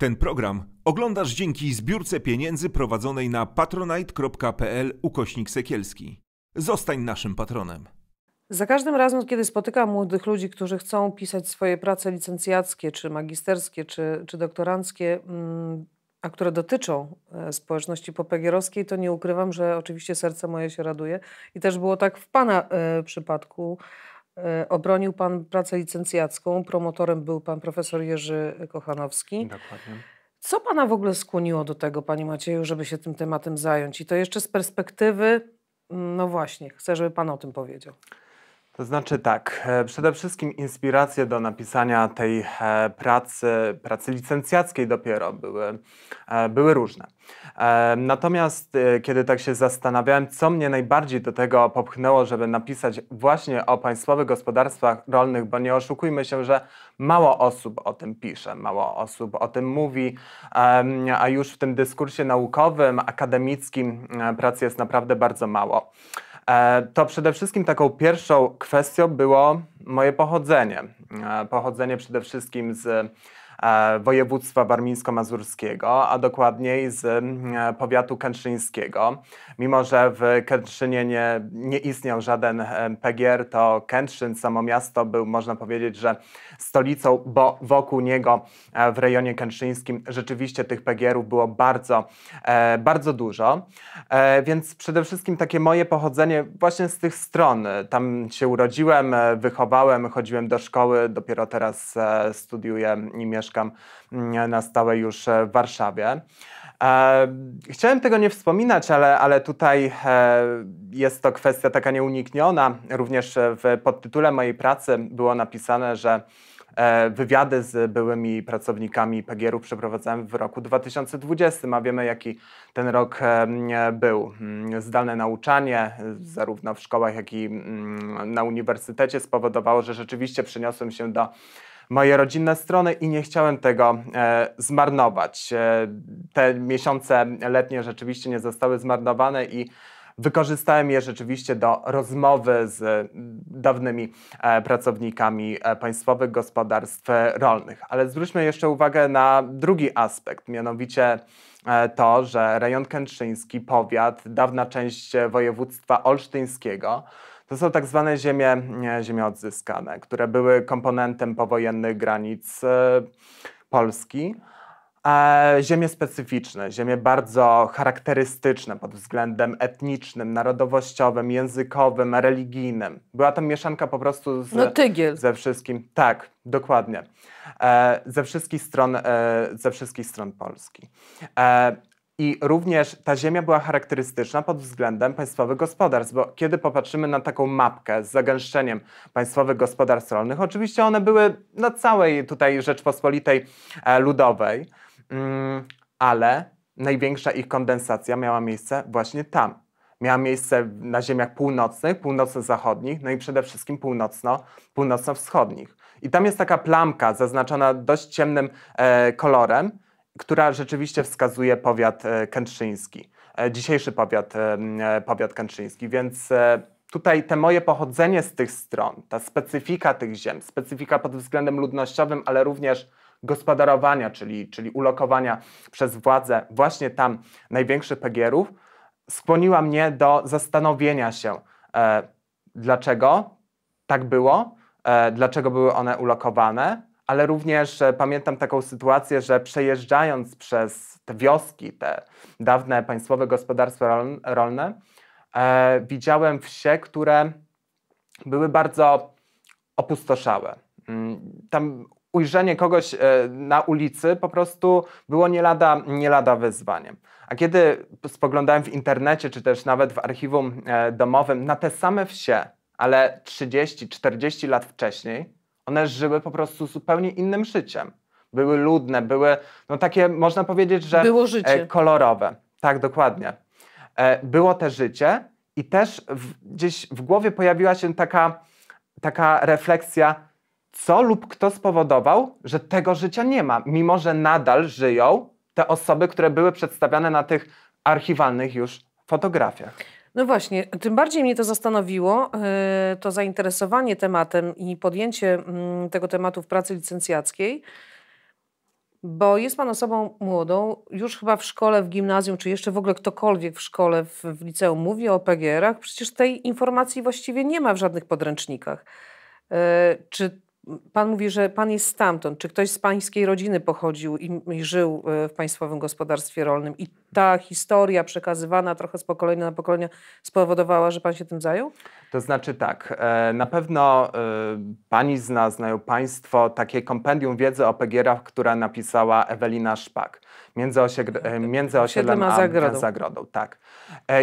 Ten program oglądasz dzięki zbiórce pieniędzy prowadzonej na patronite.pl ukośnik sekielski. Zostań naszym patronem. Za każdym razem, kiedy spotykam młodych ludzi, którzy chcą pisać swoje prace licencjackie, czy magisterskie, czy, czy doktoranckie, mm, a które dotyczą e, społeczności popegierowskiej, to nie ukrywam, że oczywiście serce moje się raduje. I też było tak w Pana e, przypadku. E, obronił Pan pracę licencjacką, promotorem był Pan profesor Jerzy Kochanowski. Dokładnie. Co Pana w ogóle skłoniło do tego, Panie Macieju, żeby się tym tematem zająć? I to jeszcze z perspektywy, mm, no właśnie, chcę, żeby Pan o tym powiedział. To znaczy tak, e, przede wszystkim inspiracje do napisania tej e, pracy, pracy licencjackiej dopiero były, e, były różne. Natomiast kiedy tak się zastanawiałem, co mnie najbardziej do tego popchnęło, żeby napisać właśnie o państwowych gospodarstwach rolnych, bo nie oszukujmy się, że mało osób o tym pisze, mało osób o tym mówi, a już w tym dyskursie naukowym, akademickim pracy jest naprawdę bardzo mało. E, to przede wszystkim taką pierwszą kwestią było moje pochodzenie. E, pochodzenie przede wszystkim z województwa warmińsko-mazurskiego, a dokładniej z e, powiatu kętrzyńskiego. Mimo, że w Kętrzynie nie, nie istniał żaden e, PGR, to Kętrzyn, samo miasto, był, można powiedzieć, że stolicą, bo wokół niego w rejonie kętrzyńskim rzeczywiście tych PGR-ów było bardzo, bardzo dużo. Więc przede wszystkim takie moje pochodzenie właśnie z tych stron. Tam się urodziłem, wychowałem, chodziłem do szkoły, dopiero teraz studiuję i mieszkam mieszkam mm, na stałe już e, w Warszawie. E, chciałem tego nie wspominać, ale, ale tutaj e, jest to kwestia taka nieunikniona. Również w podtytule mojej pracy było napisane, że wywiady z byłymi pracownikami PGR-u przeprowadzałem w roku 2020, a wiemy jaki ten rok był. Mm, zdalne nauczanie, zarówno w szkołach, jak i mm, na uniwersytecie spowodowało, że rzeczywiście przeniosłem się do moje rodzinne strony i nie chciałem tego e, zmarnować. E, te miesiące letnie rzeczywiście nie zostały zmarnowane i wykorzystałem je rzeczywiście do rozmowy z dawnymi e, pracownikami e, państwowych gospodarstw rolnych. Ale zwróćmy jeszcze uwagę na drugi aspekt, mianowicie to, że rejon kętrzyński, powiat, dawna część województwa olsztyńskiego, to są tak zwane ziemie, ziemie odzyskane, które były komponentem powojennych granic e, Polski. E, ziemie specyficzne, ziemie bardzo charakterystyczne pod względem etnicznym, narodowościowym, językowym, religijnym. Była tam mieszanka po prostu z, no, tygiel. ze wszystkim. Tak, dokładnie. E, ze wszystkich stron, ze wszystkich stron Polski. I również ta ziemia była charakterystyczna pod względem państwowych gospodarstw, bo kiedy popatrzymy na taką mapkę z zagęszczeniem państwowych gospodarstw rolnych, oczywiście one były na całej tutaj Rzeczpospolitej e, Ludowej, mm, ale największa ich kondensacja miała miejsce właśnie tam. Miała miejsce na ziemiach północnych, północno-zachodnich, no i przede wszystkim północno, północno-wschodnich. I tam jest taka plamka zaznaczona dość ciemnym e, kolorem, która rzeczywiście wskazuje powiat e, kętrzyński, e, dzisiejszy powiat, e, powiat kętrzyński, więc tutaj te moje pochodzenie z tych stron, ta specyfika tych ziem, specyfika pod względem ludnościowym, ale również gospodarowania, czyli, czyli ulokowania przez władze właśnie tam największych PGR-ów, skłoniła mnie do zastanowienia się, dlaczego tak było, dlaczego były one ulokowane, ale również e, pamiętam taką sytuację, że przejeżdżając przez te wioski, te dawne państwowe gospodarstwa rolne, e, widziałem wsie, które były bardzo opustoszałe. Mm, tam ujrzenie kogoś e, na ulicy po prostu było nie lada, nie lada wyzwaniem. A kiedy spoglądałem w internecie, czy też nawet w archiwum e, domowym na te same wsie, ale 30-40 lat wcześniej, one żyły po prostu zupełnie innym życiem. Były ludne, były no takie, można powiedzieć, że Było życie. E, kolorowe. Tak, dokładnie. E, było te życie i też w, gdzieś w głowie pojawiła się taka, taka refleksja, co lub kto spowodował, że tego życia nie ma, mimo że nadal żyją te osoby, które były przedstawiane na tych archiwalnych już fotografiach. No właśnie, tym bardziej mnie to zastanowiło, e, to zainteresowanie tematem i podjęcie mm, tego tematu w pracy licencjackiej, bo jest pan osobą młodą, już chyba w szkole, w gimnazjum, czy jeszcze w ogóle ktokolwiek w szkole, w, w liceum mówi o PGR-ach. Przecież tej informacji właściwie nie ma w żadnych podręcznikach. E, czy Pan mówi, że pan jest stamtąd. Czy ktoś z pańskiej rodziny pochodził i, i, żył e, w państwowym gospodarstwie rolnym i ta historia przekazywana trochę z pokolenia na pokolenie spowodowała, że pan się tym zajął? To znaczy tak, e, na pewno e, pani zna, znają państwo takie kompendium wiedzy o Pegierach, która napisała Ewelina Szpak. Między, osiedl między osiedlem a zagrodą. zagrodą. Tak.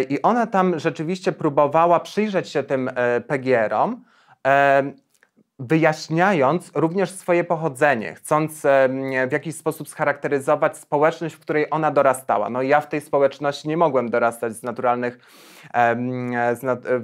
I ona tam rzeczywiście próbowała przyjrzeć się tym Pegierom wyjaśniając również swoje pochodzenie, chcąc w jakiś sposób scharakteryzować społeczność, w której ona dorastała. No ja w tej społeczności nie mogłem dorastać z naturalnych, z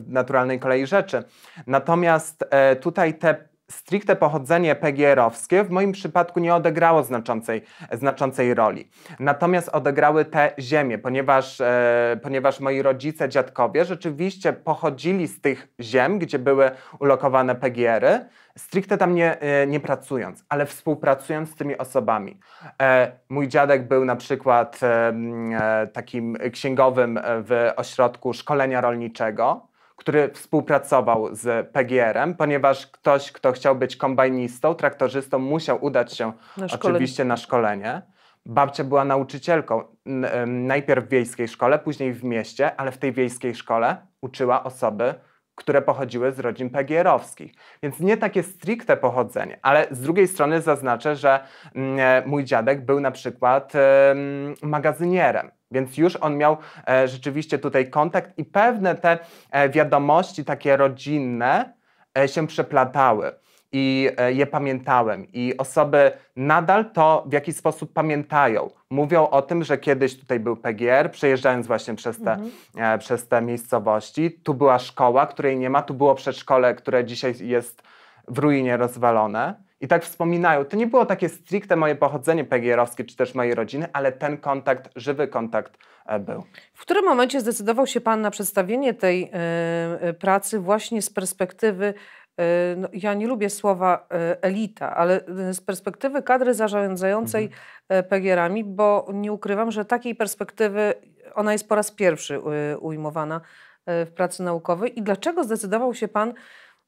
naturalnej kolei rzeczy. Natomiast e, tutaj te stricte pochodzenie PGR-owskie w moim przypadku nie odegrało znaczącej, znaczącej roli. Natomiast odegrały te ziemie, ponieważ, e, ponieważ moi rodzice, dziadkowie rzeczywiście pochodzili z tych ziem, gdzie były ulokowane PGR-y, stricte tam nie, e, nie pracując, ale współpracując z tymi osobami. E, mój dziadek był na przykład e, takim księgowym w ośrodku szkolenia rolniczego, który współpracował z PGR-em, ponieważ ktoś, kto chciał być kombajnistą, traktorzystą, musiał udać się na oczywiście na szkolenie. Babcia była nauczycielką, najpierw w wiejskiej szkole, później w mieście, ale w tej wiejskiej szkole uczyła osoby, które pochodziły z rodzin PGR-owskich. Więc nie takie stricte pochodzenie, ale z drugiej strony zaznaczę, że mój dziadek był na przykład magazynierem. Więc już on miał e, rzeczywiście tutaj kontakt i pewne te e, wiadomości takie rodzinne e, się przeplatały i je pamiętałem. I osoby nadal to w jakiś sposób pamiętają. Mówią o tym, że kiedyś tutaj był PGR, przejeżdżając właśnie przez te, mhm. przez te miejscowości. Tu była szkoła, której nie ma, tu było przedszkole, które dzisiaj jest w ruinie rozwalone. I tak wspominają, to nie było takie stricte moje pochodzenie PGR-owskie, czy też mojej rodziny, ale ten kontakt, żywy kontakt e, był. W którym momencie zdecydował się Pan na przedstawienie tej y, pracy właśnie z perspektywy no, ja nie lubię słowa elita, ale z perspektywy kadry zarządzającej mhm. PGR-ami, bo nie ukrywam, że takiej perspektywy ona jest po raz pierwszy ujmowana w pracy naukowej. I dlaczego zdecydował się Pan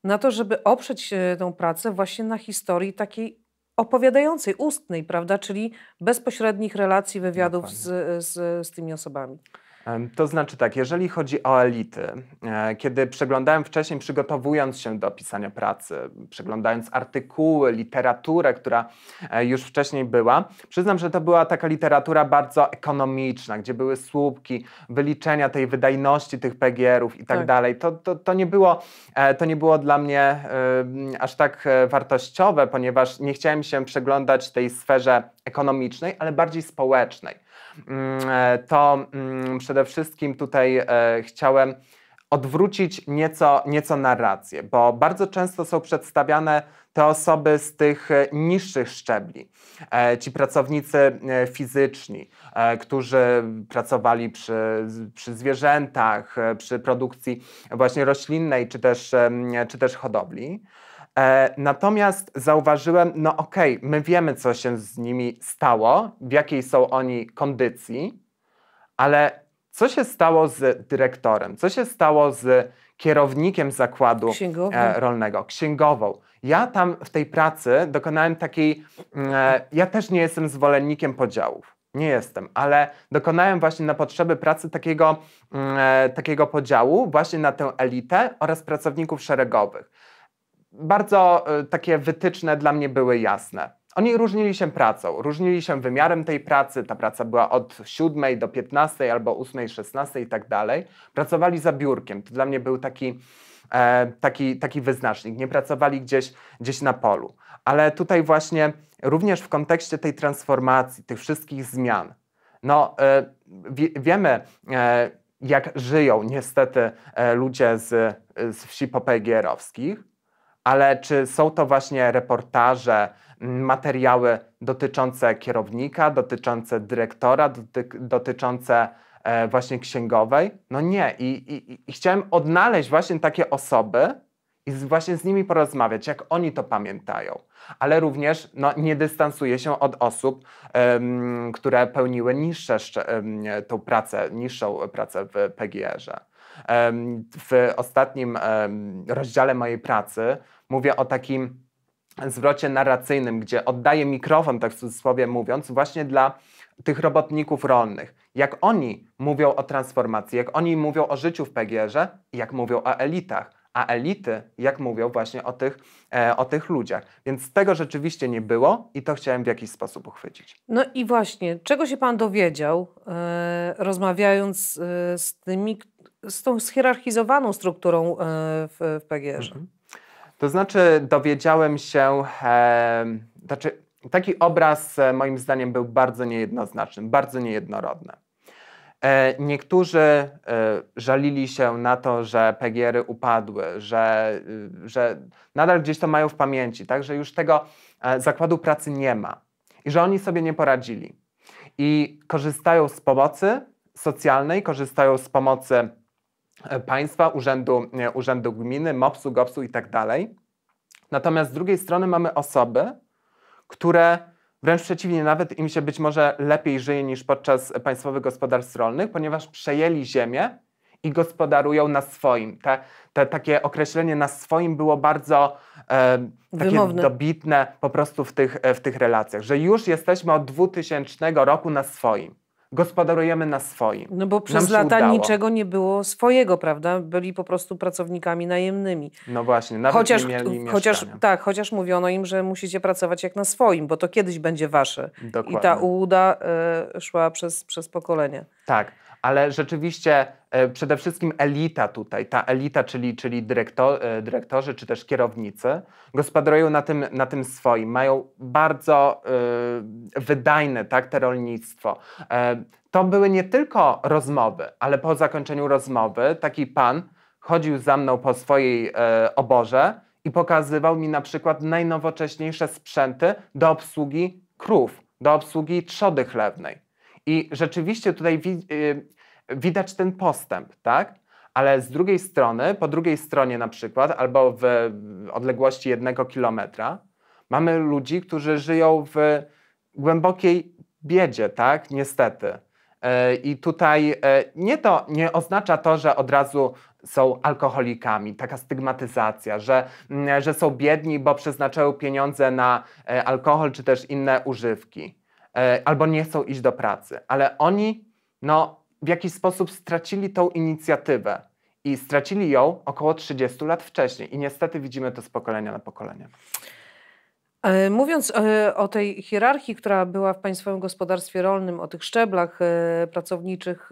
na to, żeby oprzeć tę pracę właśnie na historii takiej opowiadającej, ustnej, prawda, czyli bezpośrednich relacji, wywiadów z, z, z tymi osobami. To znaczy tak, jeżeli chodzi o elity, e, kiedy przeglądałem wcześniej, przygotowując się do pisania pracy, przeglądając artykuły, literaturę, która e, już wcześniej była, przyznam, że to była taka literatura bardzo ekonomiczna, gdzie były słupki, wyliczenia tej wydajności tych PGR-ów i tak, tak, dalej. To, to, to, nie było, e, to nie było dla mnie aż tak wartościowe, ponieważ nie chciałem się przeglądać tej sferze ekonomicznej, ale bardziej społecznej. Mm, e, to mm, przede wszystkim tutaj e, chciałem odwrócić nieco, nieco narrację, bo bardzo często są przedstawiane te osoby z tych e, niższych szczebli, ci pracownicy fizyczni, którzy pracowali przy, przy zwierzętach, przy produkcji właśnie roślinnej czy też, czy też hodowli. E, natomiast zauważyłem, no okej, okay, my wiemy, co się z nimi stało, w jakiej są oni kondycji, ale co się stało z dyrektorem? Co się stało z kierownikiem zakładu e, rolnego, księgową? Ja tam w tej pracy dokonałem takiej, mm, e, ja też nie jestem zwolennikiem podziałów. Nie jestem, ale dokonałem właśnie na potrzeby pracy takiego, mm, takiego podziału właśnie na tę elitę oraz pracowników szeregowych bardzo y, takie wytyczne dla mnie były jasne. Oni różnili się pracą, różnili się wymiarem tej pracy. Ta praca była od 7 do 15 albo 8, 16 i tak dalej. Pracowali za biurkiem. To dla mnie był taki, e, taki, taki wyznacznik. Nie pracowali gdzieś, gdzieś na polu. Ale tutaj właśnie również w kontekście tej transformacji, tych wszystkich zmian, no e, wie, wiemy, e, jak żyją niestety e, ludzie z, z wsi popegierowskich ale czy są to właśnie reportaże, materiały dotyczące kierownika, dotyczące dyrektora, dotyczące e, właśnie księgowej? No nie. I, i, I chciałem odnaleźć właśnie takie osoby i właśnie z nimi porozmawiać, jak oni to pamiętają. Ale również no, nie dystansuję się od osób, um, które pełniły niższe um, tą pracę, niższą pracę w PGR-ze. Um, w ostatnim rozdziale mojej pracy mówię o takim zwrocie narracyjnym, gdzie oddaję mikrofon, tak w cudzysłowie mówiąc, właśnie dla tych robotników rolnych. Jak oni mówią o transformacji, jak oni mówią o życiu w PGR-ze, jak mówią o elitach a elity, jak mówią właśnie o tych, e, o tych ludziach. Więc tego rzeczywiście nie było i to chciałem w jakiś sposób uchwycić. No i właśnie, czego się Pan dowiedział, e, rozmawiając e, z tymi, z tą schierarchizowaną strukturą e, w, w PGR? Mhm. To znaczy dowiedziałem się, e, znaczy taki obraz e, moim zdaniem był bardzo niejednoznaczny, bardzo niejednorodny. E, niektórzy e, żalili się na to, że PGR-y upadły, że, y, że nadal gdzieś to mają w pamięci, tak? że już tego e, zakładu pracy nie ma i że oni sobie nie poradzili. I korzystają z pomocy socjalnej, korzystają z pomocy państwa, urzędu, urzędu gminy, MOPS-u, GOPS-u i tak. Natomiast z drugiej strony mamy osoby, które Wręcz przeciwnie, nawet im się być może lepiej żyje niż podczas państwowych gospodarstw rolnych, ponieważ przejęli ziemię i gospodarują na swoim. Te, te takie określenie na swoim było bardzo e, takie Wymowne. dobitne po prostu w tych, w tych relacjach, że już jesteśmy od 2000 roku na swoim gospodarujemy na swoim. No bo przez lata udało. niczego nie było swojego, prawda? Byli po prostu pracownikami najemnymi. No właśnie, nawet chociaż, nie mieli chociaż, Tak, chociaż mówiono im, że musicie pracować jak na swoim, bo to kiedyś będzie wasze. Dokładnie. I ta ułuda y, szła przez, przez pokolenie. Tak ale rzeczywiście e, przede wszystkim elita tutaj, ta elita, czyli, czyli dyrektor, e, dyrektorzy czy też kierownicy, gospodarują na tym, na tym swoim, mają bardzo y, wydajne tak, te rolnictwo. to były nie tylko rozmowy, ale po zakończeniu rozmowy taki pan chodził za mną po swojej oborze i pokazywał mi na przykład najnowocześniejsze sprzęty do obsługi krów, do obsługi trzody chlewnej. I rzeczywiście tutaj widać ten postęp, tak? Ale z drugiej strony, po drugiej stronie na przykład, albo w odległości jednego kilometra, mamy ludzi, którzy żyją w głębokiej biedzie, tak? Niestety. E, I tutaj e, nie to nie oznacza to, że od razu są alkoholikami, taka stygmatyzacja, że, że są biedni, bo przeznaczają pieniądze na e, alkohol czy też inne używki, albo nie chcą iść do pracy, ale oni no, w jakiś sposób stracili tą inicjatywę i stracili ją około 30 lat wcześniej. I niestety widzimy to z pokolenia na pokolenie. E, mówiąc e, o tej hierarchii, która była w państwowym gospodarstwie rolnym, o tych szczeblach e, pracowniczych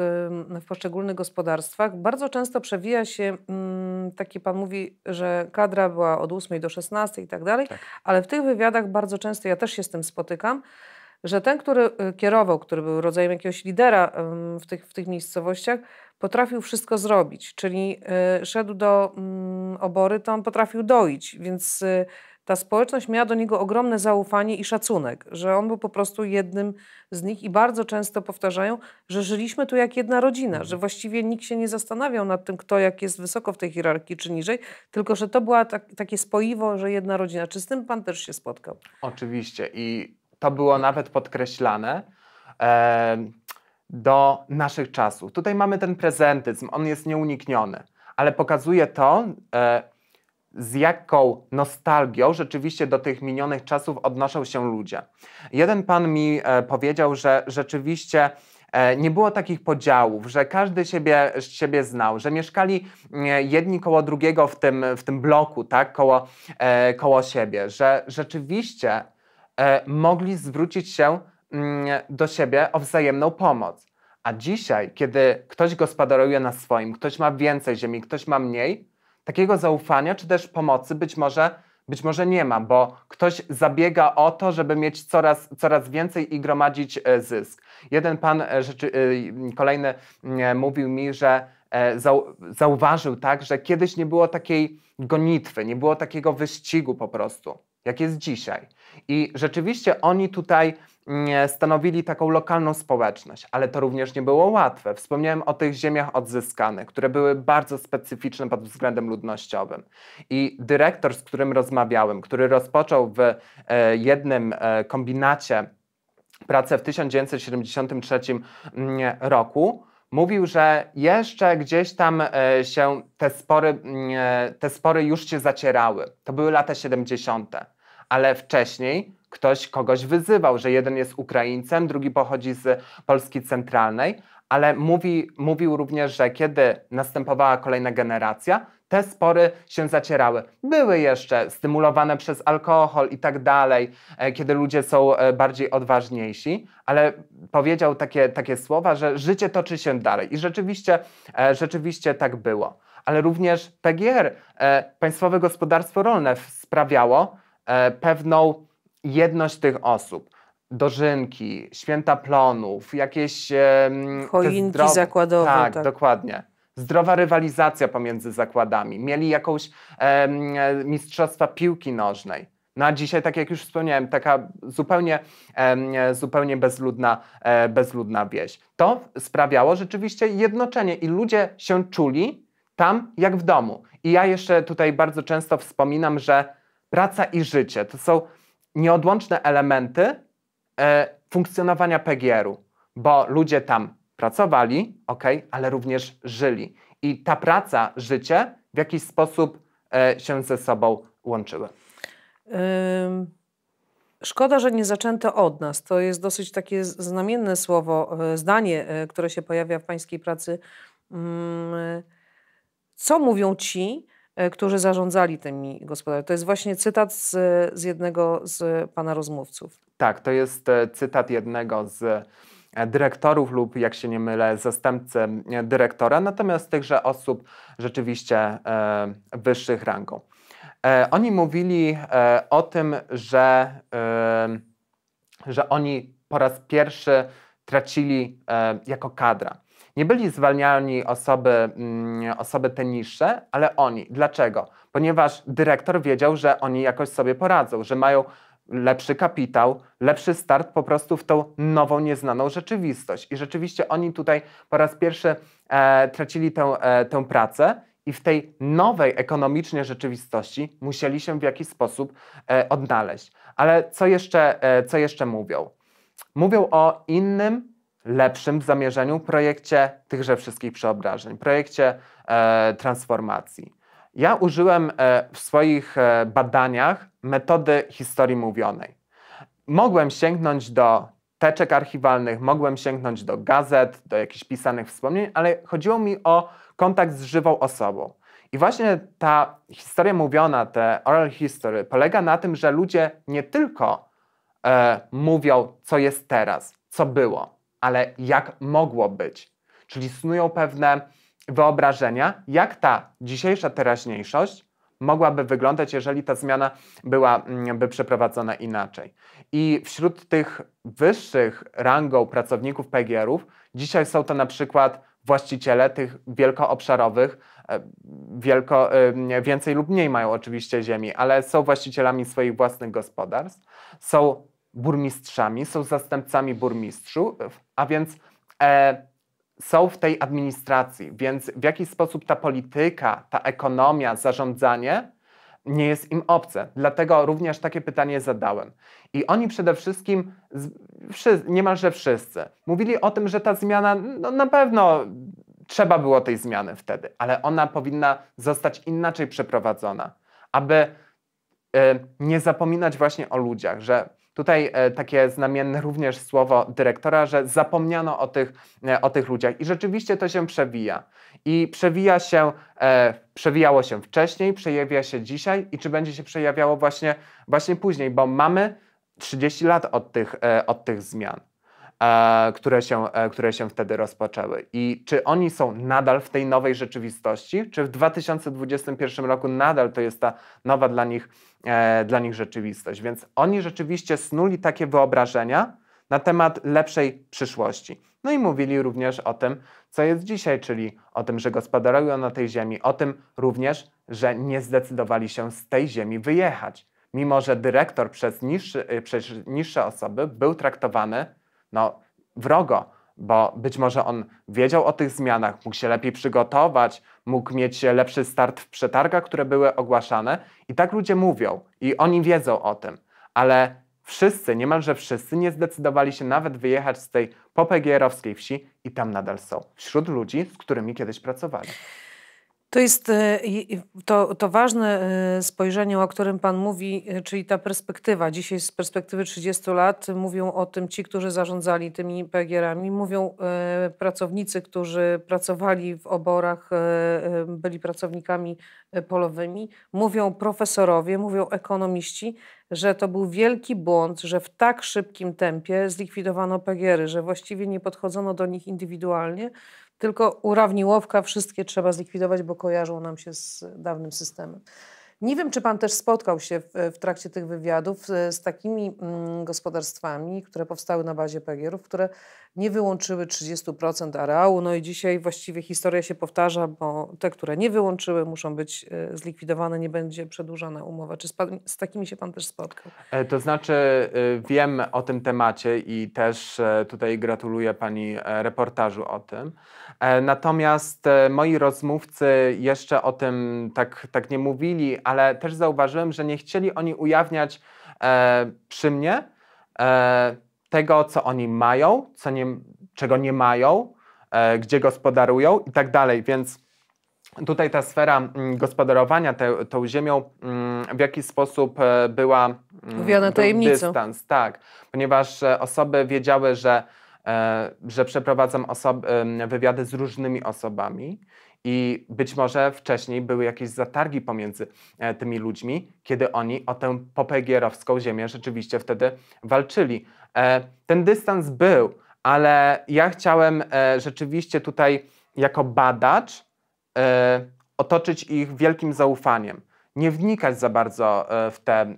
w poszczególnych gospodarstwach, bardzo często przewija się mm, taki pan mówi, że kadra była od 8 do 16 i tak dalej, tak. ale w tych wywiadach bardzo często, ja też się z tym spotykam, że ten, który y, kierował, który był rodzajem jakiegoś lidera w tych, w tych miejscowościach, potrafił wszystko zrobić, czyli y, szedł do mm, obory, to on potrafił doić, więc y, ta społeczność miała do niego ogromne zaufanie i szacunek, że on był po prostu jednym z nich i bardzo często powtarzają, że żyliśmy tu jak jedna rodzina, że właściwie nikt się nie zastanawiał nad tym, kto jak jest wysoko w tej hierarchii czy niżej, tylko że to była tak, takie spoiwo, że jedna rodzina. Czy z tym pan też się spotkał? Oczywiście i to było nawet podkreślane e, do naszych czasów. Tutaj mamy ten prezentyzm, on jest nieunikniony, ale pokazuje to, e, z jaką nostalgią rzeczywiście do tych minionych czasów odnoszą się ludzie. Jeden pan mi e, powiedział, że rzeczywiście nie było takich podziałów, że każdy siebie, siebie znał, że mieszkali jedni koło drugiego w tym, w tym bloku, tak, koło, koło siebie, że rzeczywiście mogli zwrócić się mm, do siebie o wzajemną pomoc. A dzisiaj, kiedy ktoś gospodaruje na swoim, ktoś ma więcej ziemi, ktoś ma mniej, takiego zaufania czy też pomocy być może, być może nie ma, bo ktoś zabiega o to, żeby mieć coraz, coraz więcej i gromadzić e, zysk. Jeden pan e, rzeczy, e, kolejny mówił mi, że zauważył tak, że kiedyś nie było takiej gonitwy, nie było takiego wyścigu po prostu jak jest dzisiaj. I rzeczywiście oni tutaj mm, stanowili taką lokalną społeczność, ale to również nie było łatwe. Wspomniałem o tych ziemiach odzyskanych, które były bardzo specyficzne pod względem ludnościowym. I dyrektor, z którym rozmawiałem, który rozpoczął w e, jednym e, kombinacie pracę w 1973 mm, roku, mówił, że jeszcze gdzieś tam e, się te spory, mm, e, te spory już się zacierały. To były lata 70., ale wcześniej ktoś kogoś wyzywał, że jeden jest Ukraińcem, drugi pochodzi z Polski Centralnej, ale mówi, mówił również, że kiedy następowała kolejna generacja, te spory się zacierały. Były jeszcze stymulowane przez alkohol i tak dalej, e, kiedy ludzie są e, bardziej odważniejsi, ale powiedział takie, takie słowa, że życie toczy się dalej. I rzeczywiście, e, rzeczywiście tak było. Ale również PGR, Państwowe Gospodarstwo Rolne, sprawiało pewną jedność tych osób dożynki, święta plonów, jakieś... Choinki zakładowe. Tak, tak, dokładnie zdrowa rywalizacja pomiędzy zakładami, mieli jakąś e, mistrzostwa piłki nożnej. No a dzisiaj, tak jak już wspomniałem, taka zupełnie, e, zupełnie bezludna, e, bezludna wieś. To sprawiało rzeczywiście jednoczenie i ludzie się czuli tam jak w domu. I ja jeszcze tutaj bardzo często wspominam, że praca i życie to są nieodłączne elementy e, funkcjonowania PGR-u, bo ludzie tam pracowali, ok, ale również żyli. I ta praca, życie w jakiś sposób e, się ze sobą łączyły. Szkoda, że nie zaczęto od nas. To jest dosyć takie znamienne słowo, e, zdanie, e, które się pojawia w pańskiej pracy. Mm, co mówią ci, e, którzy zarządzali tymi gospodarstwami? To jest właśnie cytat z, z jednego z pana rozmówców. Tak, to jest cytat jednego z dyrektorów lub, jak się nie mylę, zastępcy dyrektora, natomiast tychże osób rzeczywiście e, wyższych rangą. E, oni mówili e, o tym, że, że oni po raz pierwszy tracili jako kadra. Nie byli zwalniani osoby, mm, osoby te niższe, ale oni. Dlaczego? Ponieważ dyrektor wiedział, że oni jakoś sobie poradzą, że mają lepszy kapitał, lepszy start po prostu w tą nową, nieznaną rzeczywistość. I rzeczywiście oni tutaj po raz pierwszy e, tracili tę, e, tę pracę i w tej nowej ekonomicznie rzeczywistości musieli się w jakiś sposób e, odnaleźć. Ale co jeszcze, e, co jeszcze mówią? Mówią o innym, lepszym zamierzeniu projekcie tychże wszystkich przeobrażeń, projekcie e, transformacji. Ja użyłem e, w swoich e, badaniach metody historii mówionej. Mogłem sięgnąć do teczek archiwalnych, mogłem sięgnąć do gazet, do jakichś pisanych wspomnień, ale chodziło mi o kontakt z żywą osobą. I właśnie ta historia mówiona, te oral history, polega na tym, że ludzie nie tylko e, mówią, co jest teraz, co było, ale jak mogło być. Czyli snują pewne wyobrażenia, jak ta dzisiejsza teraźniejszość mogłaby wyglądać, jeżeli ta zmiana byłaby mm, przeprowadzona inaczej. I wśród tych wyższych rangą pracowników PGR-ów dzisiaj są to na przykład właściciele tych wielkoobszarowych, e, wielko, więcej lub mniej mają oczywiście ziemi, ale są właścicielami swoich własnych gospodarstw, są burmistrzami, są zastępcami burmistrzów, a więc e, są w tej administracji, więc w jaki sposób ta polityka, ta ekonomia, zarządzanie nie jest im obce. Dlatego również takie pytanie zadałem. I oni przede wszystkim, niemalże wszyscy, mówili o tym, że ta zmiana, no na pewno trzeba było tej zmiany wtedy, ale ona powinna zostać inaczej przeprowadzona, aby y, nie zapominać właśnie o ludziach, że Tutaj e, takie znamienne również słowo dyrektora, że zapomniano o tych, e, o tych ludziach i rzeczywiście to się przewija. I przewija się, e, przewijało się wcześniej, przejawia się dzisiaj i czy będzie się przejawiało właśnie, właśnie później, bo mamy 30 lat od tych, od tych zmian. Które się, które się wtedy rozpoczęły. I czy oni są nadal w tej nowej rzeczywistości, czy w 2021 roku nadal to jest ta nowa dla nich, dla nich rzeczywistość. Więc oni rzeczywiście snuli takie wyobrażenia na temat lepszej przyszłości. No i mówili również o tym, co jest dzisiaj, czyli o tym, że gospodarują na tej ziemi, o tym również, że nie zdecydowali się z tej ziemi wyjechać mimo że dyrektor przez, niższy, y, przez niższe osoby był traktowany no, wrogo, bo być może on wiedział o tych zmianach, mógł się lepiej przygotować, mógł mieć lepszy start w przetargach, które były ogłaszane. I tak ludzie mówią i oni wiedzą o tym, ale wszyscy, niemalże wszyscy nie zdecydowali się nawet wyjechać z tej popegierowskiej wsi i tam nadal są, wśród ludzi, z którymi kiedyś pracowali. To jest e, to, to ważne e, spojrzenie, o którym Pan mówi, e, czyli ta perspektywa. Dzisiaj z perspektywy 30 lat mówią o tym ci, którzy zarządzali tymi PGR-ami, mówią pracownicy, którzy pracowali w oborach, byli pracownikami polowymi, mówią profesorowie, mówią ekonomiści, że to był wielki błąd, że w tak szybkim tempie zlikwidowano PGR-y, że właściwie nie podchodzono do nich indywidualnie, tylko urawniłowka wszystkie trzeba zlikwidować, bo kojarzą nam się z dawnym systemem. Nie wiem, czy Pan też spotkał się w, w trakcie tych wywiadów z, z takimi mm, gospodarstwami, które powstały na bazie PGR-ów, które nie wyłączyły 30% areału. No i dzisiaj właściwie historia się powtarza, bo te, które nie wyłączyły, muszą być e, zlikwidowane, nie będzie przedłużana umowa. Czy z, z takimi się Pan też spotkał? E, to znaczy, e, wiem o tym temacie i też tutaj gratuluję Pani reportażu o tym. Natomiast moi rozmówcy jeszcze o tym tak, tak nie mówili, ale też zauważyłem, że nie chcieli oni ujawniać przy mnie tego, co oni mają, co nie, czego nie mają, e, gdzie gospodarują i tak dalej. Więc tutaj ta sfera mm, gospodarowania te, tą ziemią mm, w jakiś sposób e, była mm, Mówiona tajemnicą. dystans, tak, ponieważ e, osoby wiedziały, że, że przeprowadzam osoby, wywiady z różnymi osobami i być może wcześniej były jakieś zatargi pomiędzy tymi ludźmi, kiedy oni o tę popegierowską ziemię rzeczywiście wtedy walczyli. E, ten dystans był, ale ja chciałem e, rzeczywiście tutaj jako badacz e, otoczyć ich wielkim zaufaniem. Nie wnikać za bardzo w te,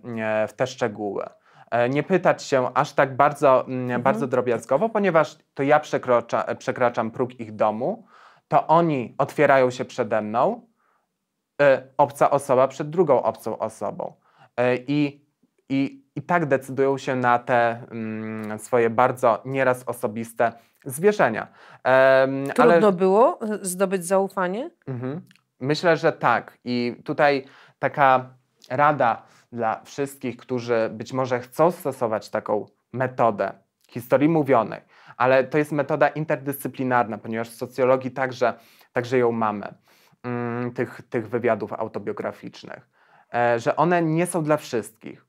w te szczegóły. Nie pytać się aż tak bardzo, mhm. bardzo drobiazgowo, ponieważ to ja przekrocza, przekraczam próg ich domu, to oni otwierają się przede mną, obca osoba przed drugą obcą osobą. I, i i tak decydują się na te mm, swoje bardzo nieraz osobiste zwierzenia. Um, Trudno ale... było zdobyć zaufanie? Mhm. Myślę, że tak. I tutaj taka rada dla wszystkich, którzy być może chcą stosować taką metodę historii mówionej, ale to jest metoda interdyscyplinarna, ponieważ w socjologii także, także ją mamy, mm, tych, tych wywiadów autobiograficznych, e, że one nie są dla wszystkich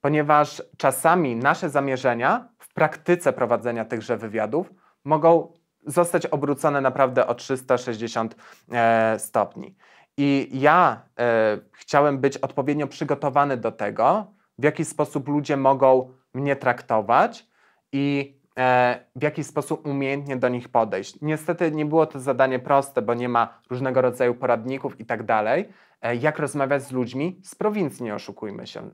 ponieważ czasami nasze zamierzenia w praktyce prowadzenia tychże wywiadów mogą zostać obrócone naprawdę o 360 e, stopni. I ja e, chciałem być odpowiednio przygotowany do tego, w jaki sposób ludzie mogą mnie traktować i e, w jaki sposób umiejętnie do nich podejść. Niestety nie było to zadanie proste, bo nie ma różnego rodzaju poradników i tak dalej, E, jak rozmawiać z ludźmi z prowincji, nie oszukujmy się,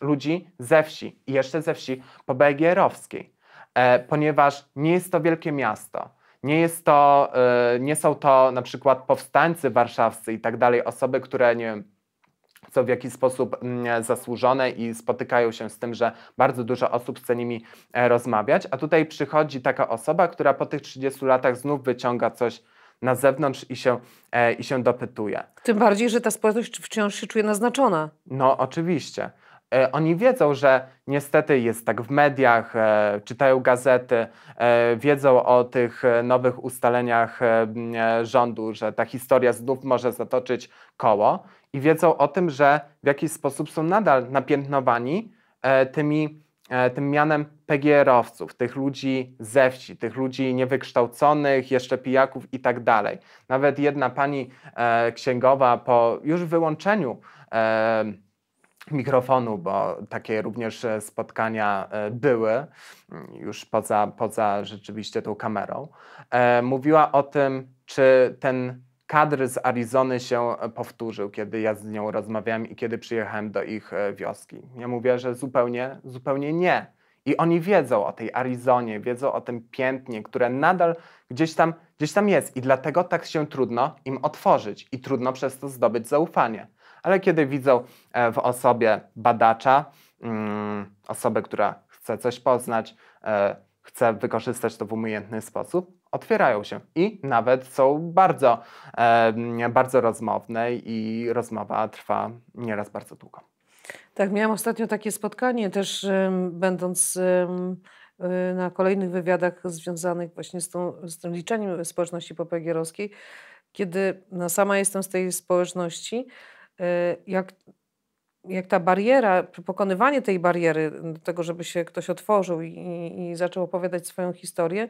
ludzi ze wsi i jeszcze ze wsi pobegierowskiej, e, ponieważ nie jest to wielkie miasto. Nie, jest to, nie są to na przykład powstańcy warszawscy i tak dalej, osoby, które nie wiem, są w jakiś sposób mm, zasłużone i spotykają się z tym, że bardzo dużo osób chce nimi rozmawiać, a tutaj przychodzi taka osoba, która po tych 30 latach znów wyciąga coś na zewnątrz i się, e, i się dopytuje. Tym bardziej, że ta społeczność wciąż się czuje naznaczona. No, oczywiście. E, oni wiedzą, że niestety jest tak w mediach, e, czytają gazety, e, wiedzą o tych nowych ustaleniach rządu, że ta historia znów może zatoczyć koło i wiedzą o tym, że w jakiś sposób są nadal napiętnowani tymi tym mianem PGR-owców, tych ludzi ze wsi, tych ludzi niewykształconych, jeszcze pijaków i tak dalej. Nawet jedna pani księgowa po już wyłączeniu mikrofonu, bo takie również e, spotkania e, były, już poza, poza rzeczywiście tą kamerą, e, mówiła o tym, czy ten kadr z Arizony się powtórzył, kiedy ja z nią rozmawiałem i kiedy przyjechałem do ich wioski. Ja mówię, że zupełnie, zupełnie nie. I oni wiedzą o tej Arizonie, wiedzą o tym piętnie, które nadal gdzieś tam, gdzieś tam jest. I dlatego tak się trudno im otworzyć i trudno przez to zdobyć zaufanie. Ale kiedy widzą e, w osobie badacza, mm, osobę, która chce coś poznać, e, chce wykorzystać to w umiejętny sposób, otwierają się i nawet są bardzo, bardzo rozmowne i rozmowa trwa nieraz bardzo długo. Tak, miałam ostatnio takie spotkanie też będąc na kolejnych wywiadach związanych właśnie z, tą, z tym liczeniem społeczności popegierowskiej, kiedy no, sama jestem z tej społeczności, jak, jak ta bariera, pokonywanie tej bariery do tego, żeby się ktoś otworzył i, i zaczął opowiadać swoją historię,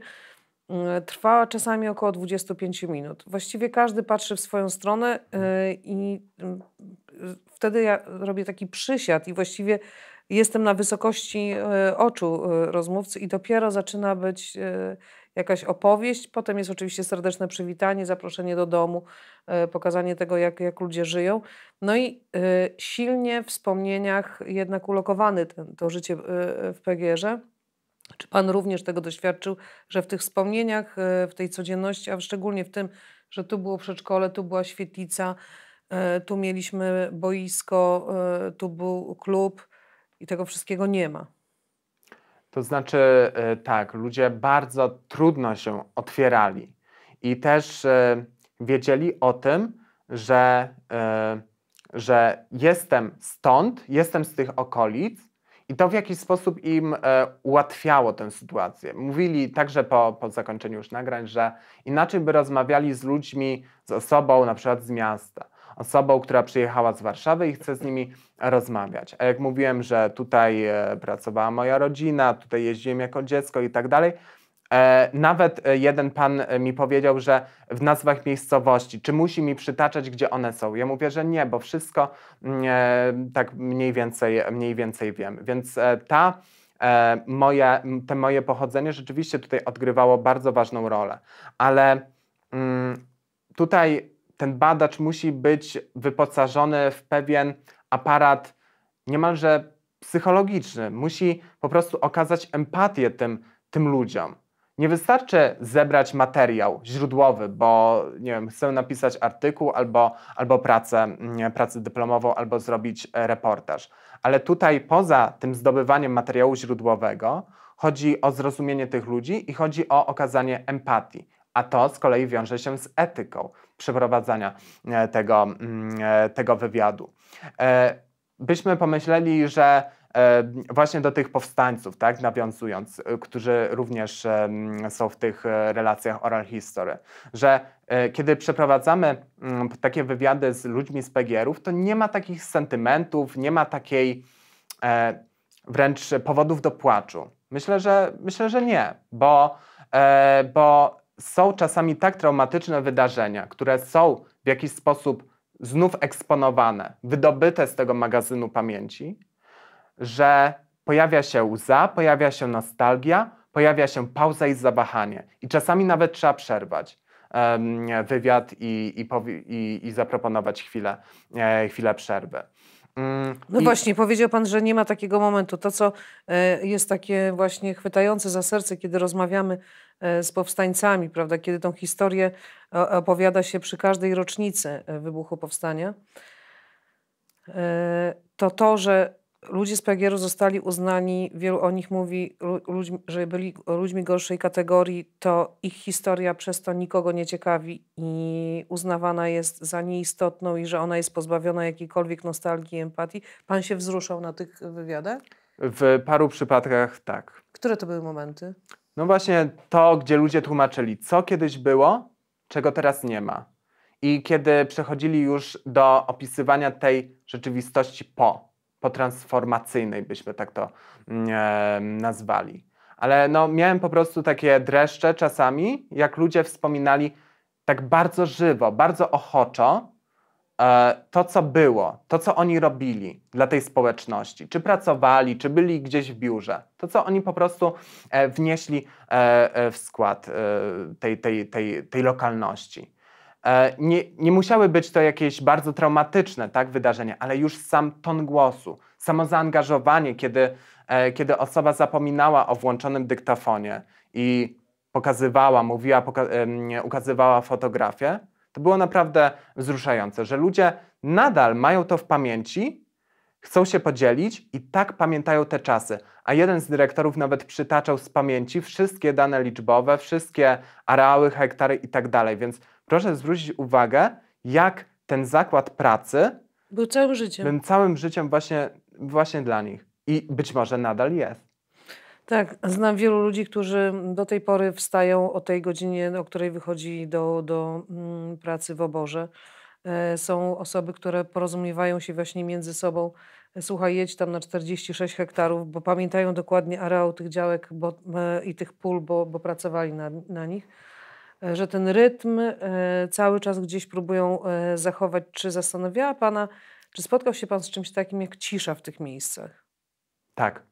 y, trwa czasami około 25 minut. Właściwie każdy patrzy w swoją stronę i wtedy ja robię taki przysiad i właściwie jestem na wysokości oczu rozmówcy i dopiero zaczyna być jakaś opowieść. Potem jest oczywiście serdeczne przywitanie, zaproszenie do domu, pokazanie tego, jak, jak ludzie żyją. No i silnie w wspomnieniach jednak ulokowany ten, to życie w PGR-ze. Czy Pan również tego doświadczył, że w tych wspomnieniach, w tej codzienności, a szczególnie w tym, że tu było przedszkole, tu była świetlica, tu mieliśmy boisko, tu był klub, i tego wszystkiego nie ma. To znaczy, e, tak, ludzie bardzo trudno się otwierali i też e, wiedzieli o tym, że, e, że jestem stąd, jestem z tych okolic i to w jakiś sposób im ułatwiało tę sytuację. Mówili także po, po zakończeniu już nagrań, że inaczej by rozmawiali z ludźmi, z osobą na przykład z miasta osobą, która przyjechała z Warszawy i chce z nimi rozmawiać. A jak mówiłem, że tutaj e, pracowała moja rodzina, tutaj jeździłem jako dziecko i tak dalej, e, nawet e, jeden pan mi powiedział, że w nazwach miejscowości, czy musi mi przytaczać, gdzie one są? Ja mówię, że nie, bo wszystko mm, tak mniej więcej, mniej więcej wiem. Więc ta moje, te moje pochodzenie rzeczywiście tutaj odgrywało bardzo ważną rolę. Ale mm, tutaj ten badacz musi być wyposażony w pewien aparat niemalże psychologiczny. Musi po prostu okazać empatię tym, tym ludziom. Nie wystarczy zebrać materiał źródłowy, bo nie wiem, chcę napisać artykuł albo, albo pracę, mm, pracę dyplomową, albo zrobić e, reportaż. Ale tutaj poza tym zdobywaniem materiału źródłowego chodzi o zrozumienie tych ludzi i chodzi o okazanie empatii a to z kolei wiąże się z etyką przeprowadzania e, tego, mm, e, tego wywiadu. E, byśmy pomyśleli, że właśnie do tych powstańców, tak, nawiązując, którzy również są w tych relacjach oral history, że kiedy przeprowadzamy mm, takie wywiady z ludźmi z PGR-ów, to nie ma takich sentymentów, nie ma takiej wręcz powodów do płaczu. Myślę, że, myślę, że nie, bo, bo są czasami tak traumatyczne wydarzenia, które są w jakiś sposób znów eksponowane, wydobyte z tego magazynu pamięci, że pojawia się łza, pojawia się nostalgia, pojawia się pauza i zawahanie. I czasami nawet trzeba przerwać um, wywiad i, i, i, i zaproponować chwilę, e, chwilę przerwy. Mm, no I... właśnie, powiedział Pan, że nie ma takiego momentu. To, co e, jest takie właśnie chwytające za serce, kiedy rozmawiamy z powstańcami, prawda, kiedy tą historię opowiada się przy każdej rocznicy e, wybuchu powstania, to to, że ludzie z PGR-u zostali uznani, wielu o nich mówi, ludźmi, że byli ludźmi gorszej kategorii, to ich historia przez to nikogo nie ciekawi i uznawana jest za nieistotną i że ona jest pozbawiona jakiejkolwiek nostalgii i empatii. Pan się wzruszał na tych wywiadach? W paru przypadkach tak. Które to były momenty? No właśnie to, gdzie ludzie tłumaczyli, co kiedyś było, czego teraz nie ma. I kiedy przechodzili już do opisywania tej rzeczywistości po, potransformacyjnej, byśmy tak to e, nazwali. Ale no, miałem po prostu takie dreszcze czasami, jak ludzie wspominali tak bardzo żywo, bardzo ochoczo to, co było, to, co oni robili dla tej społeczności. Czy pracowali, czy byli gdzieś w biurze. To, co oni po prostu e, wnieśli e, e w skład e, tej, tej, tej, tej lokalności. E, nie, nie musiały być to jakieś bardzo traumatyczne tak, wydarzenia, ale już sam ton głosu, samo zaangażowanie, kiedy, e, kiedy osoba zapominała o włączonym dyktafonie i pokazywała, mówiła, poka ukazywała fotografię, to było naprawdę wzruszające, że ludzie nadal mają to w pamięci, chcą się podzielić i tak pamiętają te czasy. A jeden z dyrektorów nawet przytaczał z pamięci wszystkie dane liczbowe, wszystkie areały, hektary i tak dalej. Więc proszę zwrócić uwagę, jak ten zakład pracy Był całym życiem. był całym życiem właśnie, właśnie dla nich. I być może nadal jest. Tak, znam wielu ludzi, którzy do tej pory wstają o tej godzinie, o której wychodzi do, do mm, pracy w oborze. E, Są osoby, które porozumiewają się właśnie między sobą. E, Słuchaj, jedź tam na 46 hektarów, bo pamiętają dokładnie areał tych działek bo, e, i tych pól, bo, bo pracowali na, na nich. Że ten rytm cały czas gdzieś próbują zachować. Czy zastanawiała Pana, czy spotkał się Pan z czymś takim jak cisza w tych miejscach? Tak,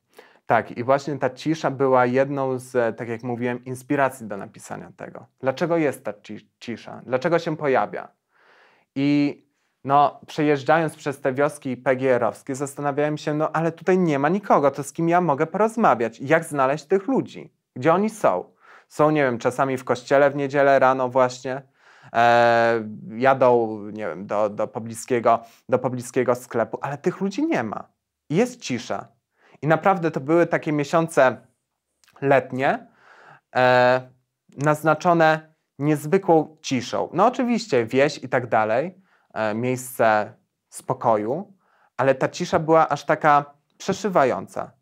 tak. I właśnie ta cisza była jedną z, tak jak mówiłem, inspiracji do napisania tego. Dlaczego jest ta ci- cisza? Dlaczego się pojawia? I no, przejeżdżając przez te wioski PGR-owskie, zastanawiałem się, no ale tutaj nie ma nikogo, to z kim ja mogę porozmawiać? Jak znaleźć tych ludzi? Gdzie oni są? Są, nie wiem, czasami w kościele w niedzielę rano właśnie, e, jadą, nie wiem, do, do, pobliskiego, do pobliskiego sklepu, ale tych ludzi nie ma. Jest cisza. I naprawdę to były takie miesiące letnie, e, naznaczone niezwykłą ciszą. No oczywiście wieś i tak dalej, e, miejsce spokoju, ale ta cisza była aż taka przeszywająca.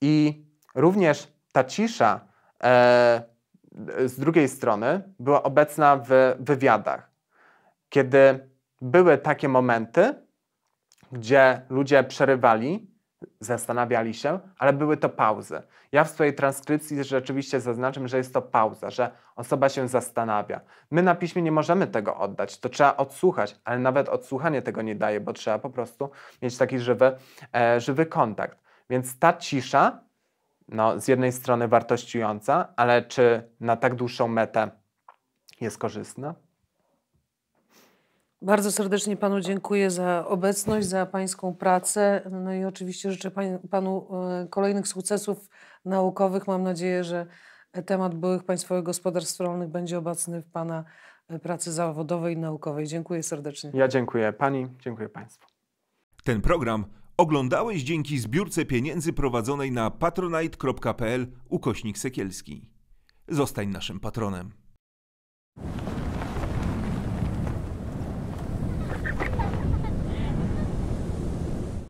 I również ta cisza e, z drugiej strony była obecna w wywiadach, kiedy były takie momenty, gdzie ludzie przerywali, zastanawiali się, ale były to pauzy. Ja w swojej transkrypcji rzeczywiście zaznaczam, że jest to pauza, że osoba się zastanawia. My na piśmie nie możemy tego oddać, to trzeba odsłuchać, ale nawet odsłuchanie tego nie daje, bo trzeba po prostu mieć taki żywy, e, żywy kontakt. Więc ta cisza, no, z jednej strony wartościująca, ale czy na tak dłuższą metę jest korzystna? Bardzo serdecznie Panu dziękuję za obecność, za Pańską pracę. No i oczywiście życzę Panu e, kolejnych sukcesów naukowych. Mam nadzieję, że temat byłych państwowych gospodarstw rolnych będzie obecny w Pana e, pracy zawodowej i naukowej. Dziękuję serdecznie. Ja dziękuję Pani, dziękuję Państwu. Ten program oglądałeś dzięki zbiórce pieniędzy prowadzonej na patronite.pl ukośnik sekielski. Zostań naszym patronem.